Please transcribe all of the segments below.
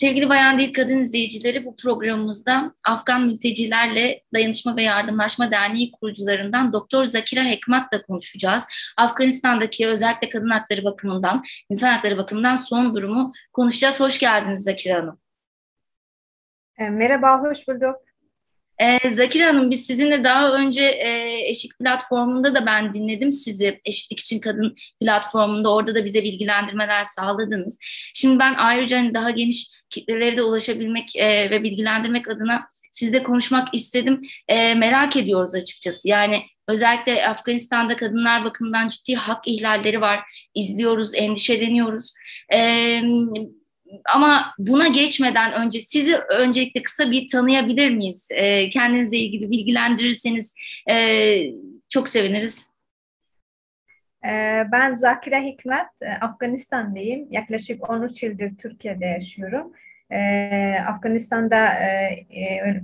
Sevgili Bayan Değil Kadın izleyicileri bu programımızda Afgan Mültecilerle Dayanışma ve Yardımlaşma Derneği kurucularından Doktor Zakira Hekmat'la konuşacağız. Afganistan'daki özellikle kadın hakları bakımından, insan hakları bakımından son durumu konuşacağız. Hoş geldiniz Zakira Hanım. E, merhaba, hoş bulduk. Ee, Zakir Hanım biz sizinle daha önce e, Eşik platformunda da ben dinledim sizi. Eşitlik için Kadın platformunda orada da bize bilgilendirmeler sağladınız. Şimdi ben ayrıca hani daha geniş kitlelere de ulaşabilmek e, ve bilgilendirmek adına sizle konuşmak istedim. E, merak ediyoruz açıkçası. Yani özellikle Afganistan'da kadınlar bakımından ciddi hak ihlalleri var. İzliyoruz, endişeleniyoruz. E, ama buna geçmeden önce sizi öncelikle kısa bir tanıyabilir miyiz? E, kendinizle ilgili bilgilendirirseniz e, çok seviniriz. Ben Zakire Hikmet, Afganistan'dayım. Yaklaşık 13 yıldır Türkiye'de yaşıyorum. Afganistan'da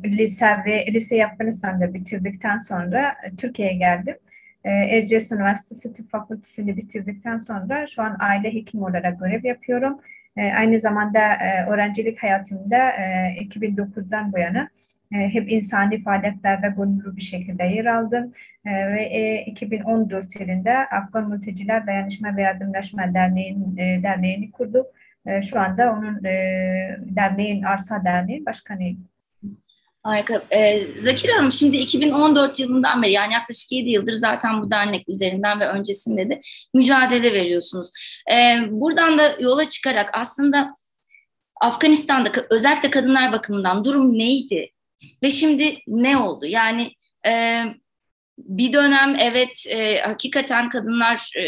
lise ve lise Afganistan'da bitirdikten sonra Türkiye'ye geldim. Erciyes Üniversitesi Tıp Fakültesini bitirdikten sonra şu an aile hekimi olarak görev yapıyorum. E, aynı zamanda e, öğrencilik hayatımda e, 2009'dan bu yana e, hep insani faaliyetlerde gönüllü bir şekilde yer aldım. E, ve e, 2014 yılında Afgan Mülteciler Dayanışma ve Yardımlaşma Derneği'nin e, derneğini kurduk. E, şu anda onun e, derneğin Arsa Derneği başkanıyım. Harika. Ee, Zakir Hanım şimdi 2014 yılından beri yani yaklaşık 7 yıldır zaten bu dernek üzerinden ve öncesinde de mücadele veriyorsunuz. Buradan da yola çıkarak aslında Afganistan'da özellikle kadınlar bakımından durum neydi? Ve şimdi ne oldu? Yani e, bir dönem evet e, hakikaten kadınlar e,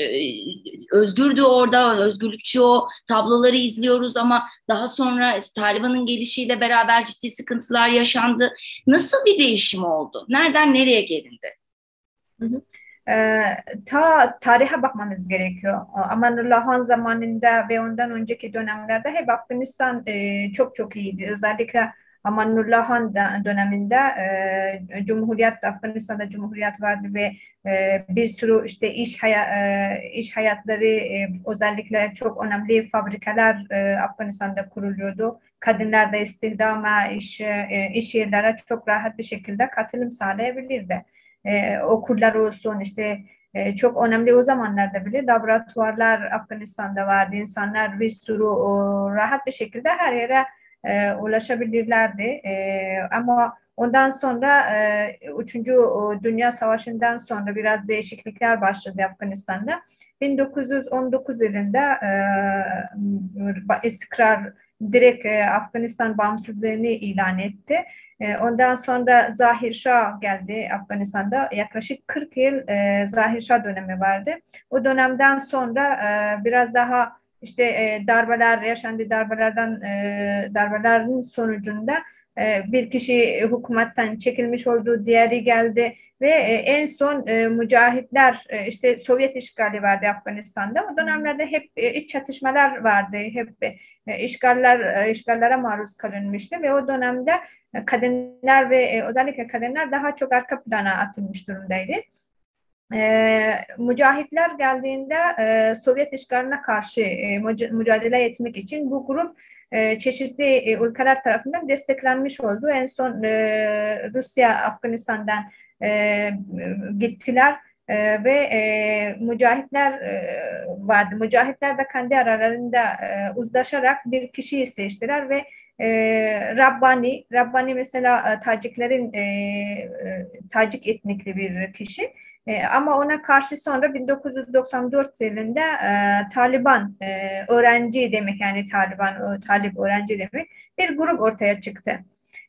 özgürdü orada, özgürlükçü o tabloları izliyoruz ama daha sonra Taliban'ın gelişiyle beraber ciddi sıkıntılar yaşandı. Nasıl bir değişim oldu? Nereden nereye gelindi? Hı hı. Ee, ta tarihe bakmamız gerekiyor. Amanullah Han zamanında ve ondan önceki dönemlerde hep Afganistan e, çok çok iyiydi. Özellikle Amanullah Han döneminde e, Cumhuriyet Afganistan'da Cumhuriyet vardı ve e, bir sürü işte iş haya, e, iş hayatları e, özellikle çok önemli fabrikalar e, Afganistan'da kuruluyordu. Kadınlar da istihdama, iş, e, iş yerlere çok rahat bir şekilde katılım sağlayabilirdi. E, okullar olsun işte e, çok önemli o zamanlarda bile laboratuvarlar Afganistan'da vardı. İnsanlar bir sürü o, rahat bir şekilde her yere e, ulaşabilirlerdi. E, ama ondan sonra e, 3. Dünya Savaşı'ndan sonra biraz değişiklikler başladı Afganistan'da. 1919 yılında e, istikrar direkt e, Afganistan bağımsızlığını ilan etti. E, ondan sonra Zahir Şah geldi Afganistan'da. Yaklaşık 40 yıl e, Zahir Şah dönemi vardı. O dönemden sonra e, biraz daha işte e, darbeler yaşandı darbelerden e, darbelerin sonucunda e, bir kişi hükümetten çekilmiş oldu, diğeri geldi ve e, en son e, mücahitler e, işte Sovyet işgali vardı Afganistan'da. O dönemlerde hep e, iç çatışmalar vardı, hep e, işgaller e, işgallere maruz kalınmıştı ve o dönemde e, kadınlar ve e, özellikle kadınlar daha çok arka plana atılmış durumdaydı e, mücahitler geldiğinde e, Sovyet işgaline karşı e, mücadele etmek için bu grup e, çeşitli e, ülkeler tarafından desteklenmiş oldu. En son e, Rusya Afganistan'dan e, gittiler e, ve e, mücahitler e, vardı. Mücahitler de kendi aralarında e, uzlaşarak bir kişiyi seçtiler ve e, Rabbani, Rabbani mesela e, Taciklerin e, e, Tacik etnikli bir kişi. E, ama ona karşı sonra 1994 yılında e, Taliban e, öğrenci demek yani Taliban e, Talip öğrenci demek bir grup ortaya çıktı.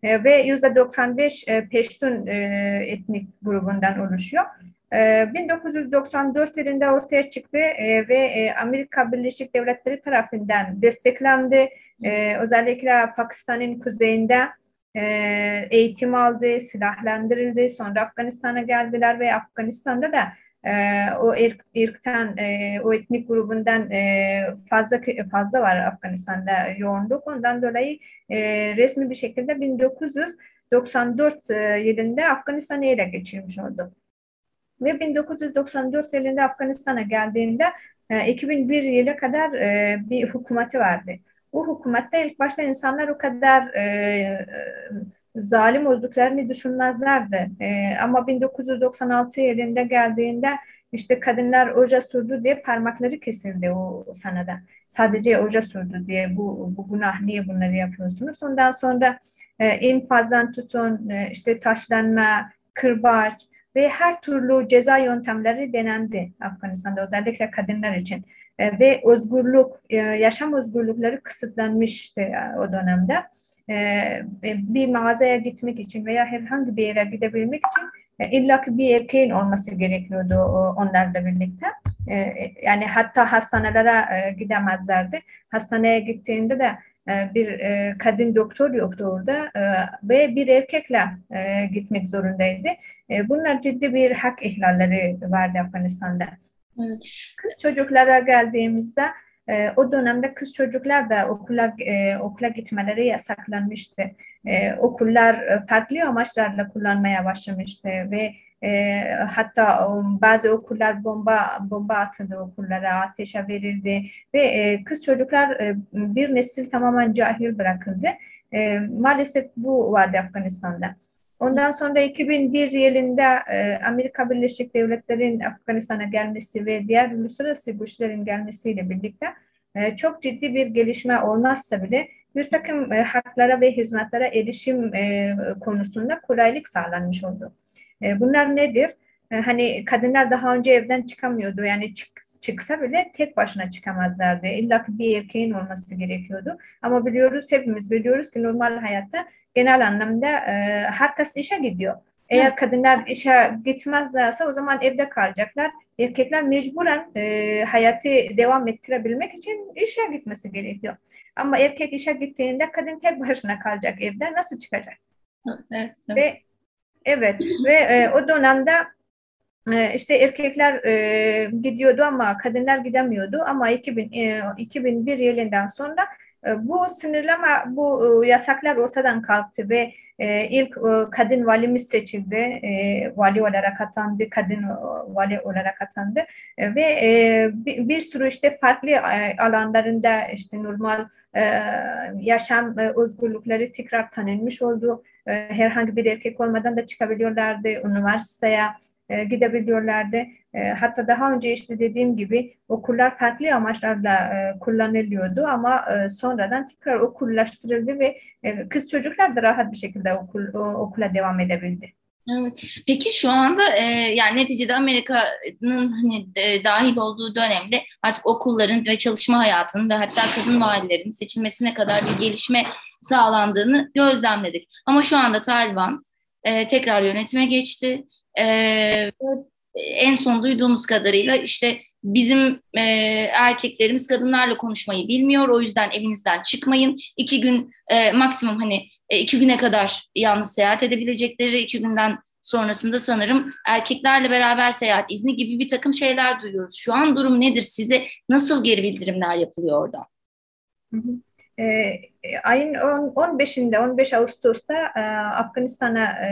E, ve %95 e, Peştun e, etnik grubundan oluşuyor. E, 1994 yılında ortaya çıktı e, ve e, Amerika Birleşik Devletleri tarafından desteklendi. E, özellikle Pakistan'ın kuzeyinde e, eğitim aldı, silahlandırıldı. Sonra Afganistan'a geldiler ve Afganistan'da da e, o irk, irkten, e, o etnik grubundan e, fazla fazla var Afganistan'da yoğunluk. Ondan dolayı resmi bir şekilde 1994 e, yılında Afganistan'ı ele geçirmiş oldu. Ve 1994 yılında Afganistan'a geldiğinde e, 2001 yıla kadar bir hükümeti vardı. Bu hükümette ilk başta insanlar o kadar e, e, zalim olduklarını düşünmezlerdi. E, ama 1996 yılında geldiğinde işte kadınlar oja sürdü diye parmakları kesildi o sanada. Sadece oja sürdü diye bu, bu günah niye bunları yapıyorsunuz? Ondan sonra e, infazdan tutun e, işte taşlanma, kırbaç ve her türlü ceza yöntemleri denendi Afganistan'da özellikle kadınlar için. E, ve özgürlük, e, yaşam özgürlükleri kısıtlanmıştı e, o dönemde. Bir mağazaya gitmek için veya herhangi bir yere gidebilmek için e, illa ki bir erkeğin olması gerekiyordu onlarla birlikte. Yani hatta hastanelere gidemezlerdi. Hastaneye gittiğinde de bir kadın doktor yoktu orada ve bir erkekle gitmek zorundaydı. Bunlar ciddi bir hak ihlalleri vardı Afganistan'da. Kız çocuklara geldiğimizde e, o dönemde kız çocuklar da okula e, okula gitmeleri yasaklanmıştı. E, okullar e, farklı amaçlarla kullanmaya başlamıştı ve e, hatta um, bazı okullar bomba bomba atıldı okullara, ateşe verildi ve e, kız çocuklar e, bir nesil tamamen cahil bırakıldı. E, maalesef bu vardı Afganistan'da. Ondan sonra 2001 yılında e, Amerika Birleşik Devletleri'nin Afganistan'a gelmesi ve diğer uluslararası güçlerin gelmesiyle birlikte e, çok ciddi bir gelişme olmazsa bile bir takım e, haklara ve hizmetlere erişim konusunda kolaylık sağlanmış oldu. bunlar nedir? hani kadınlar daha önce evden çıkamıyordu. Yani çık, çıksa bile tek başına çıkamazlardı. İlla bir erkeğin olması gerekiyordu. Ama biliyoruz, hepimiz biliyoruz ki normal hayatta genel anlamda e, herkes işe gidiyor. Eğer kadınlar işe gitmezlerse o zaman evde kalacaklar. Erkekler mecburen e, hayatı devam ettirebilmek için işe gitmesi gerekiyor. Ama erkek işe gittiğinde kadın tek başına kalacak evde. Nasıl çıkacak? Evet, evet. Ve evet ve e, o dönemde e, işte erkekler e, gidiyordu ama kadınlar gidemiyordu. Ama 2000, e, 2001 yılından sonra bu sınırlama, bu e, yasaklar ortadan kalktı ve e, ilk kadın valimiz seçildi, vali olarak atandı, kadın vali olarak atandı ve bir sürü işte farklı alanlarında işte normal yaşam özgürlükleri tekrar tanınmış oldu. Herhangi bir erkek olmadan da çıkabiliyorlardı üniversiteye e, gidebiliyorlardı. E, hatta daha önce işte dediğim gibi okullar farklı amaçlarla e, kullanılıyordu ama e, sonradan tekrar okullaştırıldı ve e, kız çocuklar da rahat bir şekilde okul, o, okula devam edebildi. Evet. Peki şu anda e, yani neticede Amerika'nın hani e, dahil olduğu dönemde artık okulların ve çalışma hayatının ve hatta kadın valilerin seçilmesine kadar bir gelişme sağlandığını gözlemledik. Ama şu anda Taliban e, tekrar yönetime geçti e, en son duyduğumuz kadarıyla işte bizim e, erkeklerimiz kadınlarla konuşmayı bilmiyor. O yüzden evinizden çıkmayın. İki gün e, maksimum hani e, iki güne kadar yalnız seyahat edebilecekleri iki günden sonrasında sanırım erkeklerle beraber seyahat izni gibi bir takım şeyler duyuyoruz. Şu an durum nedir? Size nasıl geri bildirimler yapılıyor orada? Hı hı. E, ayın 15'inde 15 Ağustos'ta e, Afganistan'a e,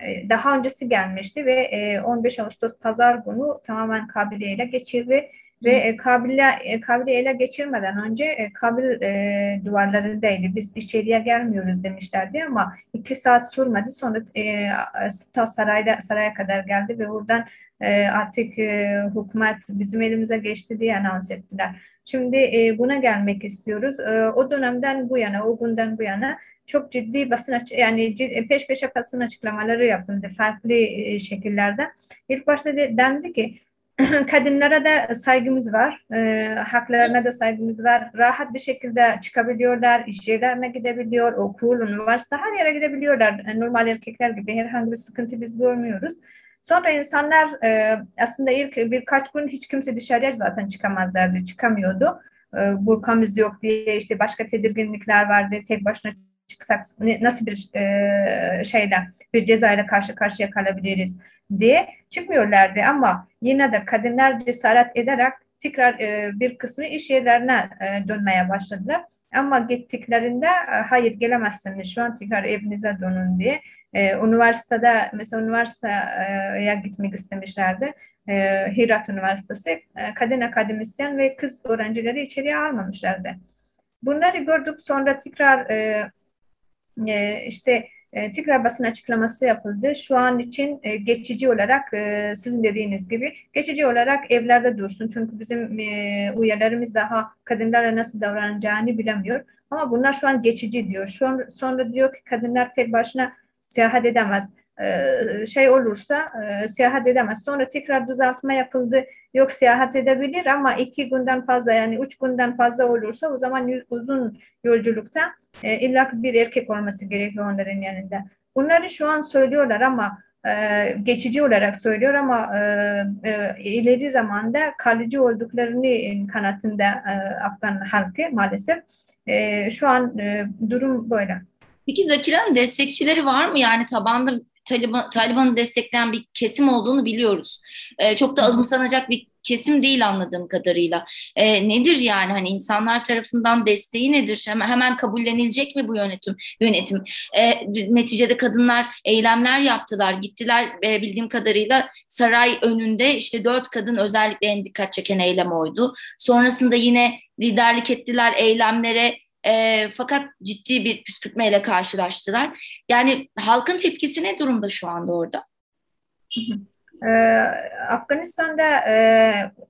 e, daha öncesi gelmişti ve e, 15 Ağustos pazar günü tamamen Kabil'i ele geçirdi ve e, Kabil'i e, Kabil'i ele geçirmeden önce Kabil e, duvarlarındaydı. Biz içeriye gelmiyoruz demişlerdi ama iki saat sürmedi. Sonra e, sarayda saraya kadar geldi ve oradan e, artık e, hükümet bizim elimize geçti diye anons ettiler. Şimdi e, buna gelmek istiyoruz. E, o dönemden bu yana, o günden bu yana çok ciddi basın açı yani ciddi, peş peşe basın açıklamaları yapıldı farklı e, şekillerde. İlk başta de, dendi ki kadınlara da saygımız var, e, haklarına da saygımız var. Rahat bir şekilde çıkabiliyorlar, iş yerlerine gidebiliyor, okul, üniversite her yere gidebiliyorlar. Normal erkekler gibi herhangi bir sıkıntı biz görmüyoruz. Sonra insanlar e, aslında ilk birkaç gün hiç kimse dışarıya zaten çıkamazlardı, çıkamıyordu. E, burkamız yok diye işte başka tedirginlikler vardı. Tek başına çıksak nasıl bir e, şeyle bir cezayla karşı karşıya kalabiliriz diye çıkmıyorlardı ama yine de kadınlar cesaret ederek tekrar e, bir kısmı iş yerlerine e, dönmeye başladılar. Ama gittiklerinde hayır gelemezsiniz şu an tekrar evinize dönün diye e, üniversitede mesela üniversiteye gitmek istemişlerdi. E, Hirat Üniversitesi e, kadın akademisyen ve kız öğrencileri içeriye almamışlardı. Bunları gördük sonra tekrar e, e, işte e, tekrar basın açıklaması yapıldı. Şu an için e, geçici olarak e, sizin dediğiniz gibi geçici olarak evlerde dursun. Çünkü bizim e, üyelerimiz daha kadınlara nasıl davranacağını bilemiyor. Ama bunlar şu an geçici diyor. Şu an, sonra diyor ki kadınlar tek başına seyahat edemez. E, şey olursa e, seyahat edemez. Sonra tekrar düzeltme yapıldı. Yok seyahat edebilir ama iki günden fazla yani üç günden fazla olursa o zaman uzun yolculukta e, illa bir erkek olması gerekiyor onların yanında. Bunları şu an söylüyorlar ama e, geçici olarak söylüyor ama ileri zamanda kalıcı olduklarını kanatında Afgan halkı maalesef. Şu an durum böyle. Peki Zakira'nın destekçileri var mı? Yani tabanda Taliban, Taliban'ı destekleyen bir kesim olduğunu biliyoruz. E, çok da azımsanacak bir kesim değil anladığım kadarıyla. E, nedir yani hani insanlar tarafından desteği nedir? Hemen, hemen kabullenilecek mi bu yönetim? Yönetim. E, neticede kadınlar eylemler yaptılar, gittiler e, bildiğim kadarıyla saray önünde işte dört kadın özellikle en dikkat çeken eylem oydu. Sonrasında yine liderlik ettiler eylemlere e, fakat ciddi bir püskürtmeyle karşılaştılar. Yani halkın tepkisi ne durumda şu anda orada? Ee, Afganistan'da e,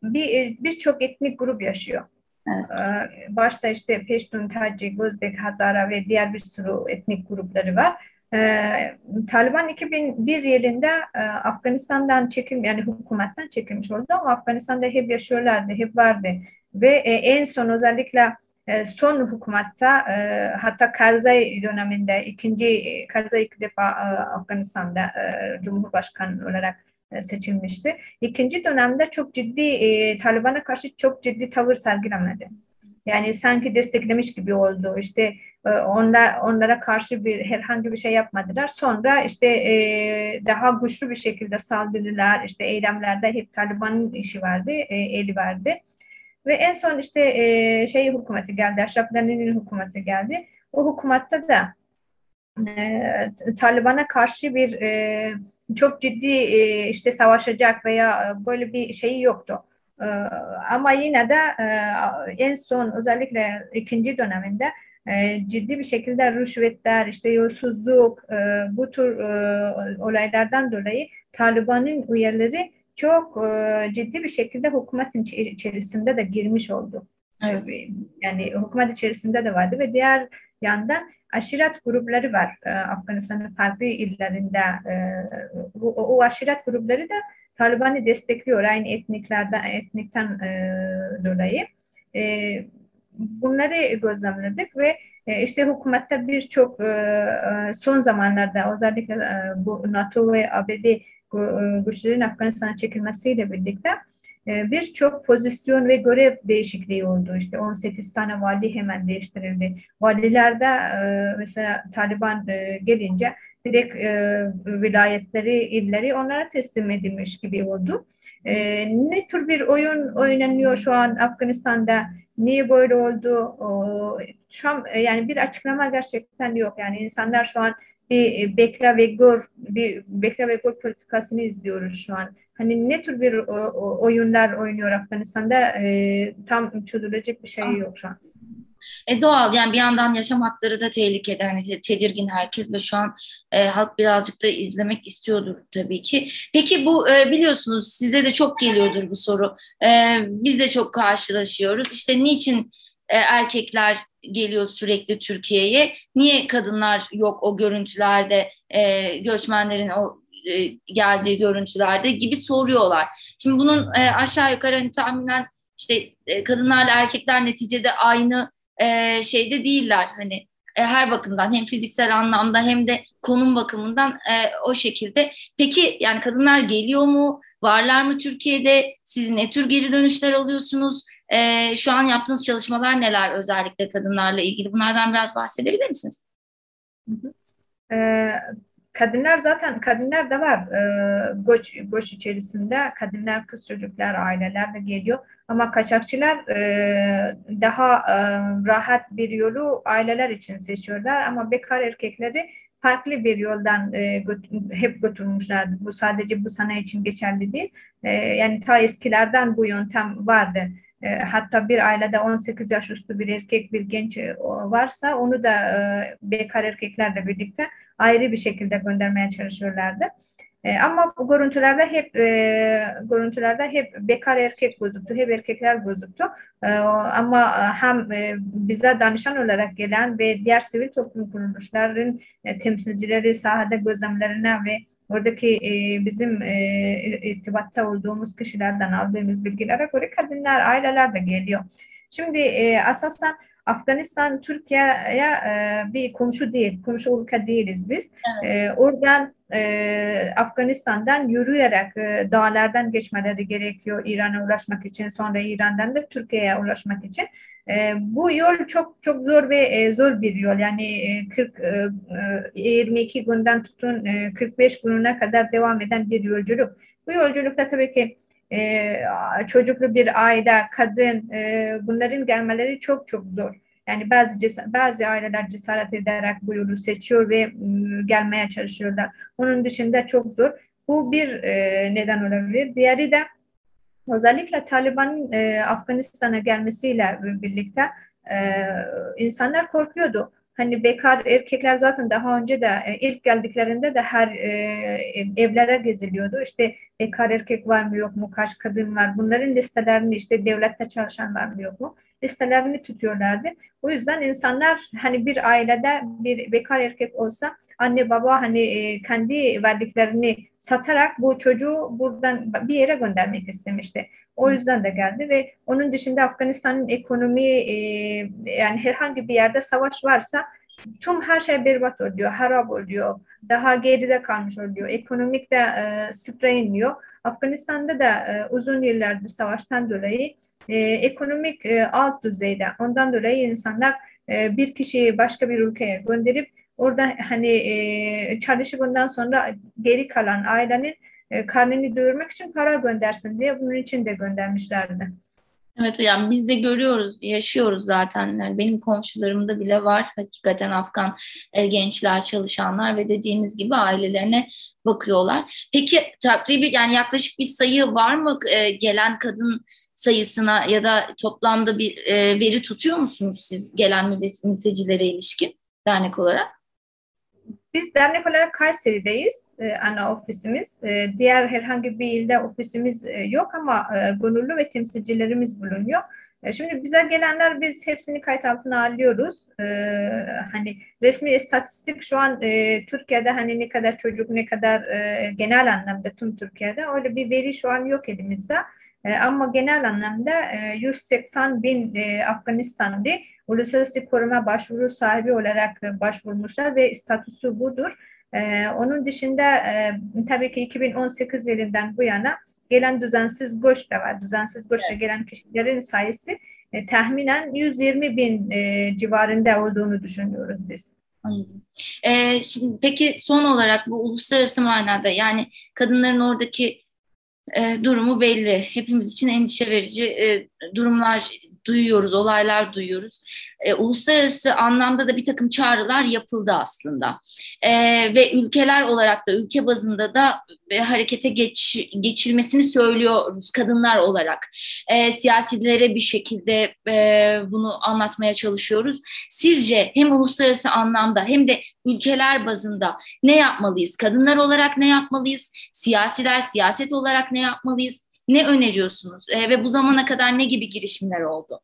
bir birçok etnik grup yaşıyor. Evet. Ee, başta işte Peştun, Tacik, Özbek, Hazara ve diğer bir sürü etnik grupları var. Ee, Taliban 2001 yılında e, Afganistan'dan çekim yani hükümetten çekilmiş oldu ama Afganistan'da hep yaşıyorlardı, hep vardı. Ve e, en son özellikle son hükümette e, hatta Karzai döneminde ikinci Karzai iki defa e, Afganistan'da e, Cumhurbaşkanı olarak e, seçilmişti. İkinci dönemde çok ciddi e, Taliban'a karşı çok ciddi tavır sergilemedi. Yani sanki desteklemiş gibi oldu. İşte e, onlar onlara karşı bir herhangi bir şey yapmadılar. Sonra işte e, daha güçlü bir şekilde saldırılar, işte eylemlerde hep Taliban'ın işi vardı, e, eli vardı. Ve en son işte e, şey hükümeti geldi, Aşraf Gani'nin hükümeti geldi. O hükümette de e, Taliban'a karşı bir e, çok ciddi e, işte savaşacak veya e, böyle bir şeyi yoktu. E, ama yine de e, en son özellikle ikinci döneminde e, ciddi bir şekilde rüşvetler, işte yolsuzluk, e, bu tür e, olaylardan dolayı Taliban'ın üyeleri çok e, ciddi bir şekilde hükümetin içerisinde de girmiş oldu. Evet. Yani hükümet içerisinde de vardı ve diğer yandan aşiret grupları var e, Afganistan'ın farklı illerinde. E, o, o aşiret grupları da Taliban'ı destekliyor aynı etniklerden etnikten e, dolayı. E, bunları gözlemledik ve e, işte hükümette birçok e, e son zamanlarda özellikle e, bu NATO ve ABD e, güçlerin Afganistan'a çekilmesiyle birlikte e, birçok pozisyon ve görev değişikliği oldu. İşte 18 tane vali hemen değiştirildi. Valilerde e, mesela Taliban gelince direkt vilayetleri, illeri onlara teslim edilmiş gibi oldu. Ne tür bir oyun oynanıyor şu an Afganistan'da? Niye böyle oldu? Şu an yani bir açıklama gerçekten yok. Yani insanlar şu an bir bekle ve gör bir bekle ve gör politikasını izliyoruz şu an. Hani ne tür bir o, o, oyunlar oynuyor Afganistan'da e, tam çözülecek bir şey yok şu an. E doğal yani bir yandan yaşam hakları da tehlikede hani tedirgin herkes ve şu an e, halk birazcık da izlemek istiyordur tabii ki. Peki bu e, biliyorsunuz size de çok geliyordur bu soru. E, biz de çok karşılaşıyoruz. İşte niçin e, erkekler geliyor sürekli Türkiye'ye. Niye kadınlar yok o görüntülerde, e, göçmenlerin o e, geldiği görüntülerde gibi soruyorlar. Şimdi bunun aşağı yukarı hani tahminen işte kadınlarla erkekler neticede aynı şeyde değiller. Hani her bakımdan hem fiziksel anlamda hem de konum bakımından e, o şekilde. Peki yani kadınlar geliyor mu? Varlar mı Türkiye'de? Siz ne tür geri dönüşler alıyorsunuz? E, şu an yaptığınız çalışmalar neler özellikle kadınlarla ilgili? Bunlardan biraz bahsedebilir misiniz? Ee, kadınlar zaten kadınlar da var e, göç, göç içerisinde kadınlar kız çocuklar aileler de geliyor ama kaçakçılar e, daha e, rahat bir yolu aileler için seçiyorlar ama bekar erkekleri farklı bir yoldan e, göt hep götürmüşler. Bu sadece bu sanayi için geçerli değil. E, yani ta eskilerden bu yöntem vardı. E, hatta bir ailede 18 yaş üstü bir erkek bir genç e, varsa onu da e, bekar erkeklerle birlikte ayrı bir şekilde göndermeye çalışıyorlardı. Ama bu görüntülerde hep görüntülerde hep bekar erkek gözüktü, hep erkekler gözüktü. Ama hem bize danışan olarak gelen ve diğer sivil toplum kuruluşların temsilcileri sahada gözlemlerine ve oradaki e, bizim e, irtibatta olduğumuz kişilerden aldığımız bilgilere göre kadınlar, aileler de geliyor. Şimdi e, asasen Afganistan Türkiye'ye e, bir komşu değil, komşu ülke değiliz biz. Evet. E, oradan e, Afganistan'dan yürüyerek e, dağlardan geçmeleri gerekiyor İran'a ulaşmak için, sonra İran'dan da Türkiye'ye ulaşmak için. E, bu yol çok çok zor ve e, zor bir yol. Yani e, 40 e, 22 günden tutun e, 45 gününe kadar devam eden bir yolculuk. Bu yolculukta tabii ki e, çocuklu bir aile, kadın e, bunların gelmeleri çok çok zor. Yani bazı bazı aileler cesaret ederek bu yolu seçiyor ve e, gelmeye çalışıyorlar. Onun dışında çok zor. Bu bir e, neden olabilir. Diğeri de özellikle Taliban'ın e, Afganistan'a gelmesiyle birlikte e, insanlar korkuyordu. Hani bekar erkekler zaten daha önce de e, ilk geldiklerinde de her e, evlere geziliyordu. İşte bekar erkek var mı yok mu, kaç kadın var. Bunların listelerini işte devlette çalışan var mı yok mu listelerini tutuyorlardı. O yüzden insanlar hani bir ailede bir bekar erkek olsa anne baba hani e, kendi verdiklerini satarak bu çocuğu buradan bir yere göndermek istemişti. O yüzden de geldi ve onun dışında Afganistan'ın ekonomi e, yani herhangi bir yerde savaş varsa tüm her şey berbat oluyor, harap oluyor, daha geride kalmış oluyor, ekonomik de e, sıfıra iniyor. Afganistan'da da e, uzun yıllardır savaştan dolayı e, ekonomik e, alt düzeyde. Ondan dolayı insanlar e, bir kişiyi başka bir ülkeye gönderip orada hani e, çalışıp sonra geri kalan ailenin e, karnını doyurmak için para göndersin diye bunun için de göndermişlerdi. Evet yani biz de görüyoruz, yaşıyoruz zaten. Yani benim komşularımda bile var hakikaten Afgan e, gençler, çalışanlar ve dediğiniz gibi ailelerine bakıyorlar. Peki takribi yani yaklaşık bir sayı var mı e, gelen kadın sayısına ya da toplamda bir e, veri tutuyor musunuz siz gelen mültecilere ilişkin dernek olarak? Biz dernek olarak Kayseri'deyiz, e, ana ofisimiz. E, diğer herhangi bir ilde ofisimiz e, yok ama e, gönüllü ve temsilcilerimiz bulunuyor. E, şimdi bize gelenler biz hepsini kayıt altına alıyoruz. E, hani resmi istatistik şu an e, Türkiye'de hani ne kadar çocuk ne kadar e, genel anlamda tüm Türkiye'de öyle bir veri şu an yok elimizde. E, ama genel anlamda e, 180 bin e, Afganistanlı uluslararası koruma başvuru sahibi olarak e, başvurmuşlar ve statüsü budur. E, onun dışında e, tabii ki 2018 yılından bu yana gelen düzensiz göç de var. Düzensiz göçle evet. gelen kişilerin sayısı e, tahminen 120 bin e, civarında olduğunu düşünüyoruz biz. Anladım. Ee, şimdi peki son olarak bu uluslararası manada yani kadınların oradaki e, durumu belli. Hepimiz için endişe verici e, durumlar duyuyoruz, olaylar duyuyoruz. E, uluslararası anlamda da bir takım çağrılar yapıldı aslında. E, ve ülkeler olarak da ülke bazında da e, harekete geç, geçilmesini söylüyoruz kadınlar olarak. E, siyasilere bir şekilde e, bunu anlatmaya çalışıyoruz. Sizce hem uluslararası anlamda hem de ülkeler bazında ne yapmalıyız? Kadınlar olarak ne yapmalıyız? Siyasiler, siyaset olarak ne yapmalıyız? Ne öneriyorsunuz e, ve bu zamana kadar ne gibi girişimler oldu?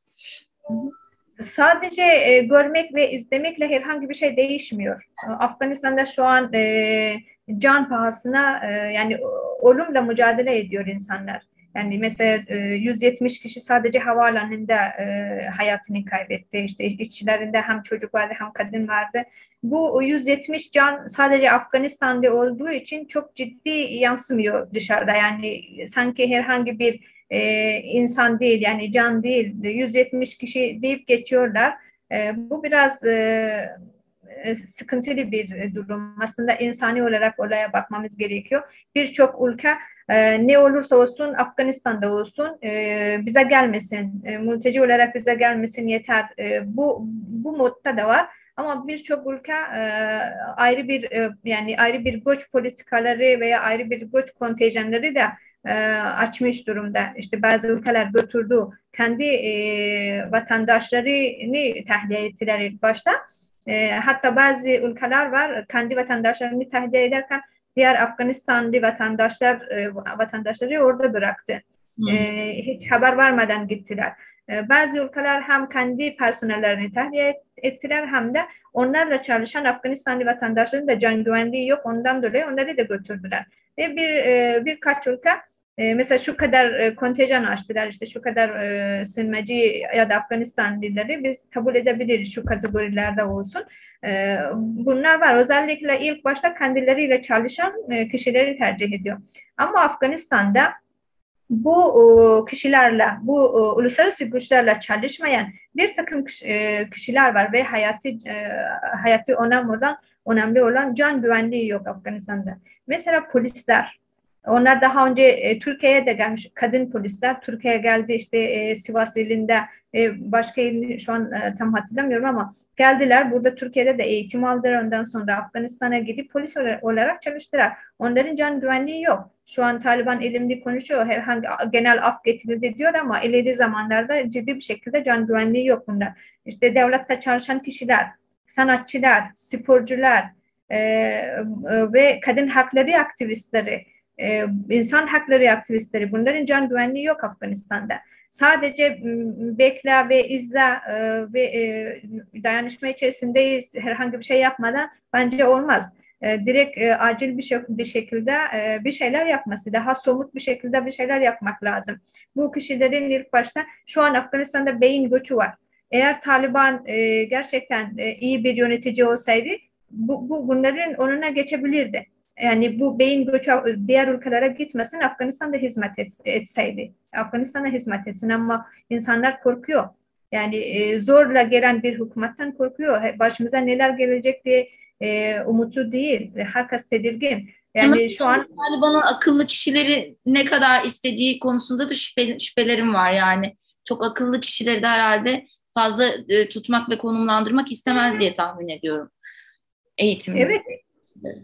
Sadece e, görmek ve izlemekle herhangi bir şey değişmiyor. Afganistan'da şu an e, can pahasına e, yani ölümle mücadele ediyor insanlar. Yani mesela e, 170 kişi sadece havaalanında e, hayatını kaybetti. İşte işçilerinde hem çocuk vardı hem kadın vardı. Bu 170 can sadece Afganistan'da olduğu için çok ciddi yansımıyor dışarıda. Yani sanki herhangi bir e, insan değil yani can değil 170 kişi deyip geçiyorlar. E, bu biraz e, e, sıkıntılı bir durum. Aslında insani olarak olaya bakmamız gerekiyor. Birçok ülke e, ne olursa olsun Afganistan'da olsun e, bize gelmesin, e, mülteci olarak bize gelmesin yeter. E, bu bu modda da var. Ama birçok ülke e, ayrı bir e, yani ayrı bir göç politikaları veya ayrı bir göç kontenjanları da e, açmış durumda. İşte bazı ülkeler götürdü kendi e, vatandaşlarını tahliye ettiler ilk başta. E, hatta bazı ülkeler var kendi vatandaşlarını tahliye ederken diğer Afganistanlı vatandaşlar e, vatandaşları orada bıraktı. E, hiç haber vermeden gittiler. E, bazı ülkeler hem kendi personellerini tahliye ettiler hem de onlarla çalışan Afganistanlı vatandaşların da can güvenliği yok. Ondan dolayı onları da götürdüler. Ve bir e, birkaç ülke e, mesela şu kadar e, kontenjan açtılar işte şu kadar e, ya da Afganistanlıları biz kabul edebiliriz şu kategorilerde olsun. E, bunlar var. Özellikle ilk başta kendileriyle çalışan e, kişileri tercih ediyor. Ama Afganistan'da bu kişilerle, bu uluslararası güçlerle çalışmayan bir takım e, kişiler var ve hayatı e, hayatı önemli olan önemli olan can güvenliği yok Afganistan'da. Mesela polisler, onlar daha önce e, Türkiye'ye de gelmiş kadın polisler. Türkiye'ye geldi işte e, Sivas ilinde e, başka ilini şu an e, tam hatırlamıyorum ama geldiler. Burada Türkiye'de de eğitim aldılar. Ondan sonra Afganistan'a gidip polis olarak çalıştılar. Onların can güvenliği yok. Şu an Taliban elimli konuşuyor. Herhangi genel af getirildi diyor ama ileri zamanlarda ciddi bir şekilde can güvenliği yok bunda. İşte devlette çalışan kişiler, sanatçılar, sporcular e, e, ve kadın hakları aktivistleri e, insan hakları aktivistleri bunların can güvenliği yok Afganistan'da. Sadece bekle ve izle e, ve e, dayanışma içerisindeyiz herhangi bir şey yapmadan bence olmaz. E, direkt e, acil bir, bir şekilde bir şeyler yapması, daha somut bir şekilde bir şeyler yapmak lazım. Bu kişilerin ilk başta şu an Afganistan'da beyin göçü var. Eğer Taliban gerçekten iyi bir yönetici olsaydı bu, bu bunların onuna geçebilirdi yani bu beyin göçü diğer ülkelere gitmesin Afganistan'da hizmet et, etseydi. Afganistan'a hizmet etsin ama insanlar korkuyor. Yani e, zorla gelen bir hükümetten korkuyor. Başımıza neler gelecek diye e, umutu değil. Herkes tedirgin. Yani Ama şu an Taliban'ın akıllı kişileri ne kadar istediği konusunda da şüphe, şüphelerim var yani. Çok akıllı kişileri de herhalde fazla e, tutmak ve konumlandırmak istemez diye tahmin ediyorum. Eğitim. Evet.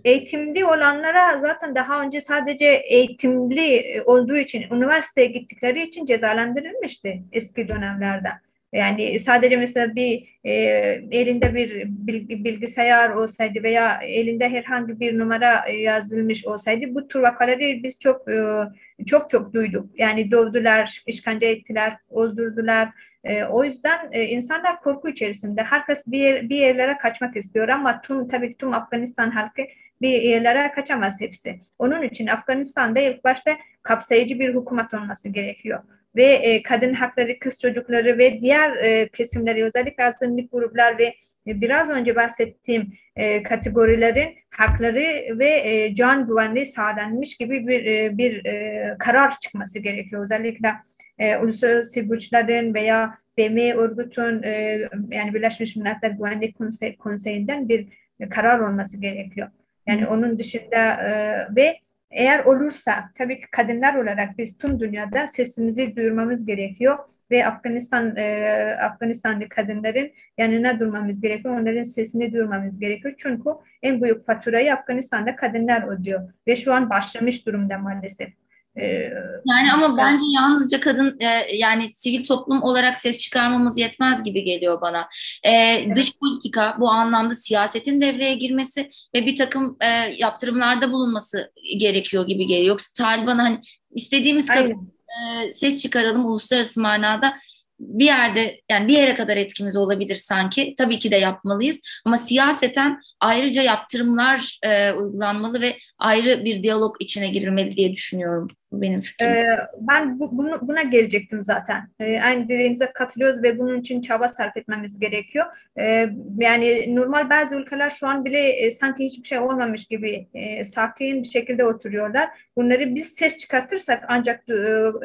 Eğitimli olanlara zaten daha önce sadece eğitimli olduğu için, üniversiteye gittikleri için cezalandırılmıştı eski dönemlerde. Yani sadece mesela bir e, elinde bir bilgisayar olsaydı veya elinde herhangi bir numara yazılmış olsaydı bu tür vakaları biz çok e, çok çok duyduk. Yani dövdüler, işkence ettiler, öldürdüler. E, o yüzden e, insanlar korku içerisinde. Herkes bir, yer, bir yerlere kaçmak istiyor ama tüm tabii tüm Afganistan halkı bir yerlere kaçamaz hepsi. Onun için Afganistan'da ilk başta kapsayıcı bir hükümet olması gerekiyor ve e, kadın hakları, kız çocukları ve diğer e, kesimleri özellikle azınlık gruplar ve e, biraz önce bahsettiğim e, kategorilerin hakları ve e, can güvenliği sağlanmış gibi bir e, bir e, karar çıkması gerekiyor. Özellikle e, uluslararası güçlerin veya BM örgütün e, yani Birleşmiş Milletler Güvenlik Konsey, Konseyi'nden bir karar olması gerekiyor. Yani onun dışında e, ve eğer olursa tabii ki kadınlar olarak biz tüm dünyada sesimizi duyurmamız gerekiyor ve Afganistan e, Afganistanlı kadınların yanına durmamız gerekiyor. Onların sesini duyurmamız gerekiyor. Çünkü en büyük faturayı Afganistan'da kadınlar ödüyor ve şu an başlamış durumda maalesef. Ee, yani ama bence yalnızca kadın e, yani sivil toplum olarak ses çıkarmamız yetmez gibi geliyor bana. E, dış politika bu anlamda siyasetin devreye girmesi ve bir takım e, yaptırımlarda bulunması gerekiyor gibi geliyor. Yoksa Taliban hani istediğimiz kadar e, ses çıkaralım uluslararası manada bir yerde yani bir yere kadar etkimiz olabilir sanki. Tabii ki de yapmalıyız ama siyaseten ayrıca yaptırımlar e, uygulanmalı ve ayrı bir diyalog içine girilmeli diye düşünüyorum. Benim fikrim. Ee, ben bu, bunu, buna gelecektim zaten. Ee, aynı dediğinize katılıyoruz ve bunun için çaba sarf etmemiz gerekiyor. Ee, yani normal bazı ülkeler şu an bile e, sanki hiçbir şey olmamış gibi e, sakin bir şekilde oturuyorlar. Bunları biz ses çıkartırsak ancak e,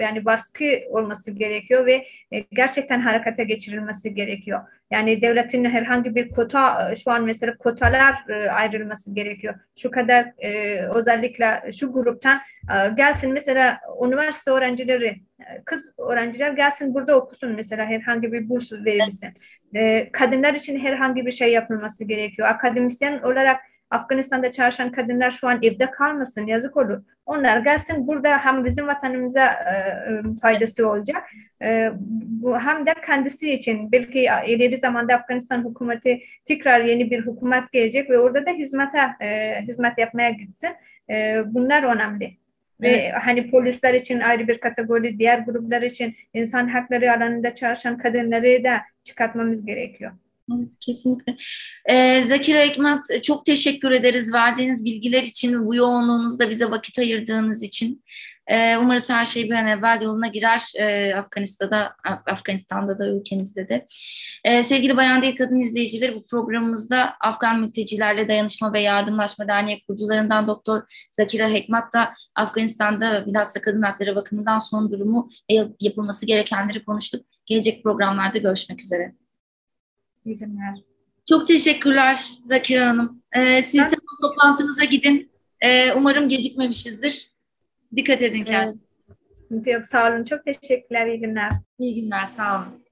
yani baskı olması gerekiyor ve e, gerçekten harekete geçirilmesi gerekiyor. Yani devletin herhangi bir kota şu an mesela kotalar e, ayrılması gerekiyor. Şu kadar e, özellikle şu gruptan e, gelsin mesela üniversite öğrencileri e, kız öğrenciler gelsin burada okusun mesela herhangi bir burs verilsin. E, kadınlar için herhangi bir şey yapılması gerekiyor. Akademisyen olarak Afganistan'da çalışan kadınlar şu an evde kalmasın yazık olur. Onlar gelsin burada hem bizim vatanımıza e, e faydası olacak e, bu hem de kendisi için belki ileri zamanda Afganistan hükümeti tekrar yeni bir hükümet gelecek ve orada da hizmete e, hizmet yapmaya gitsin. E, bunlar önemli. Evet. Ve hani polisler için ayrı bir kategori, diğer gruplar için insan hakları alanında çalışan kadınları da çıkartmamız gerekiyor. Evet, kesinlikle. Ee, Zakira Ekmat çok teşekkür ederiz verdiğiniz bilgiler için, bu yoğunluğunuzda bize vakit ayırdığınız için. Ee, umarız her şey bir an evvel yoluna girer e, Afganistan'da, Af Afganistan'da da ülkenizde de. Ee, sevgili Bayan Değil Kadın izleyicileri bu programımızda Afgan Mültecilerle Dayanışma ve Yardımlaşma Derneği kurucularından Doktor Zakira Hekmat da Afganistan'da bilhassa kadın hakları bakımından son durumu ve yapılması gerekenleri konuştuk. Gelecek programlarda görüşmek üzere. İyi günler. Çok teşekkürler Zakira Hanım. Ee, siz ben... toplantınıza gidin. Ee, umarım gecikmemişizdir. Dikkat edin kendinize. Evet. Yok sağ olun. Çok teşekkürler. İyi günler. İyi günler. Sağ olun.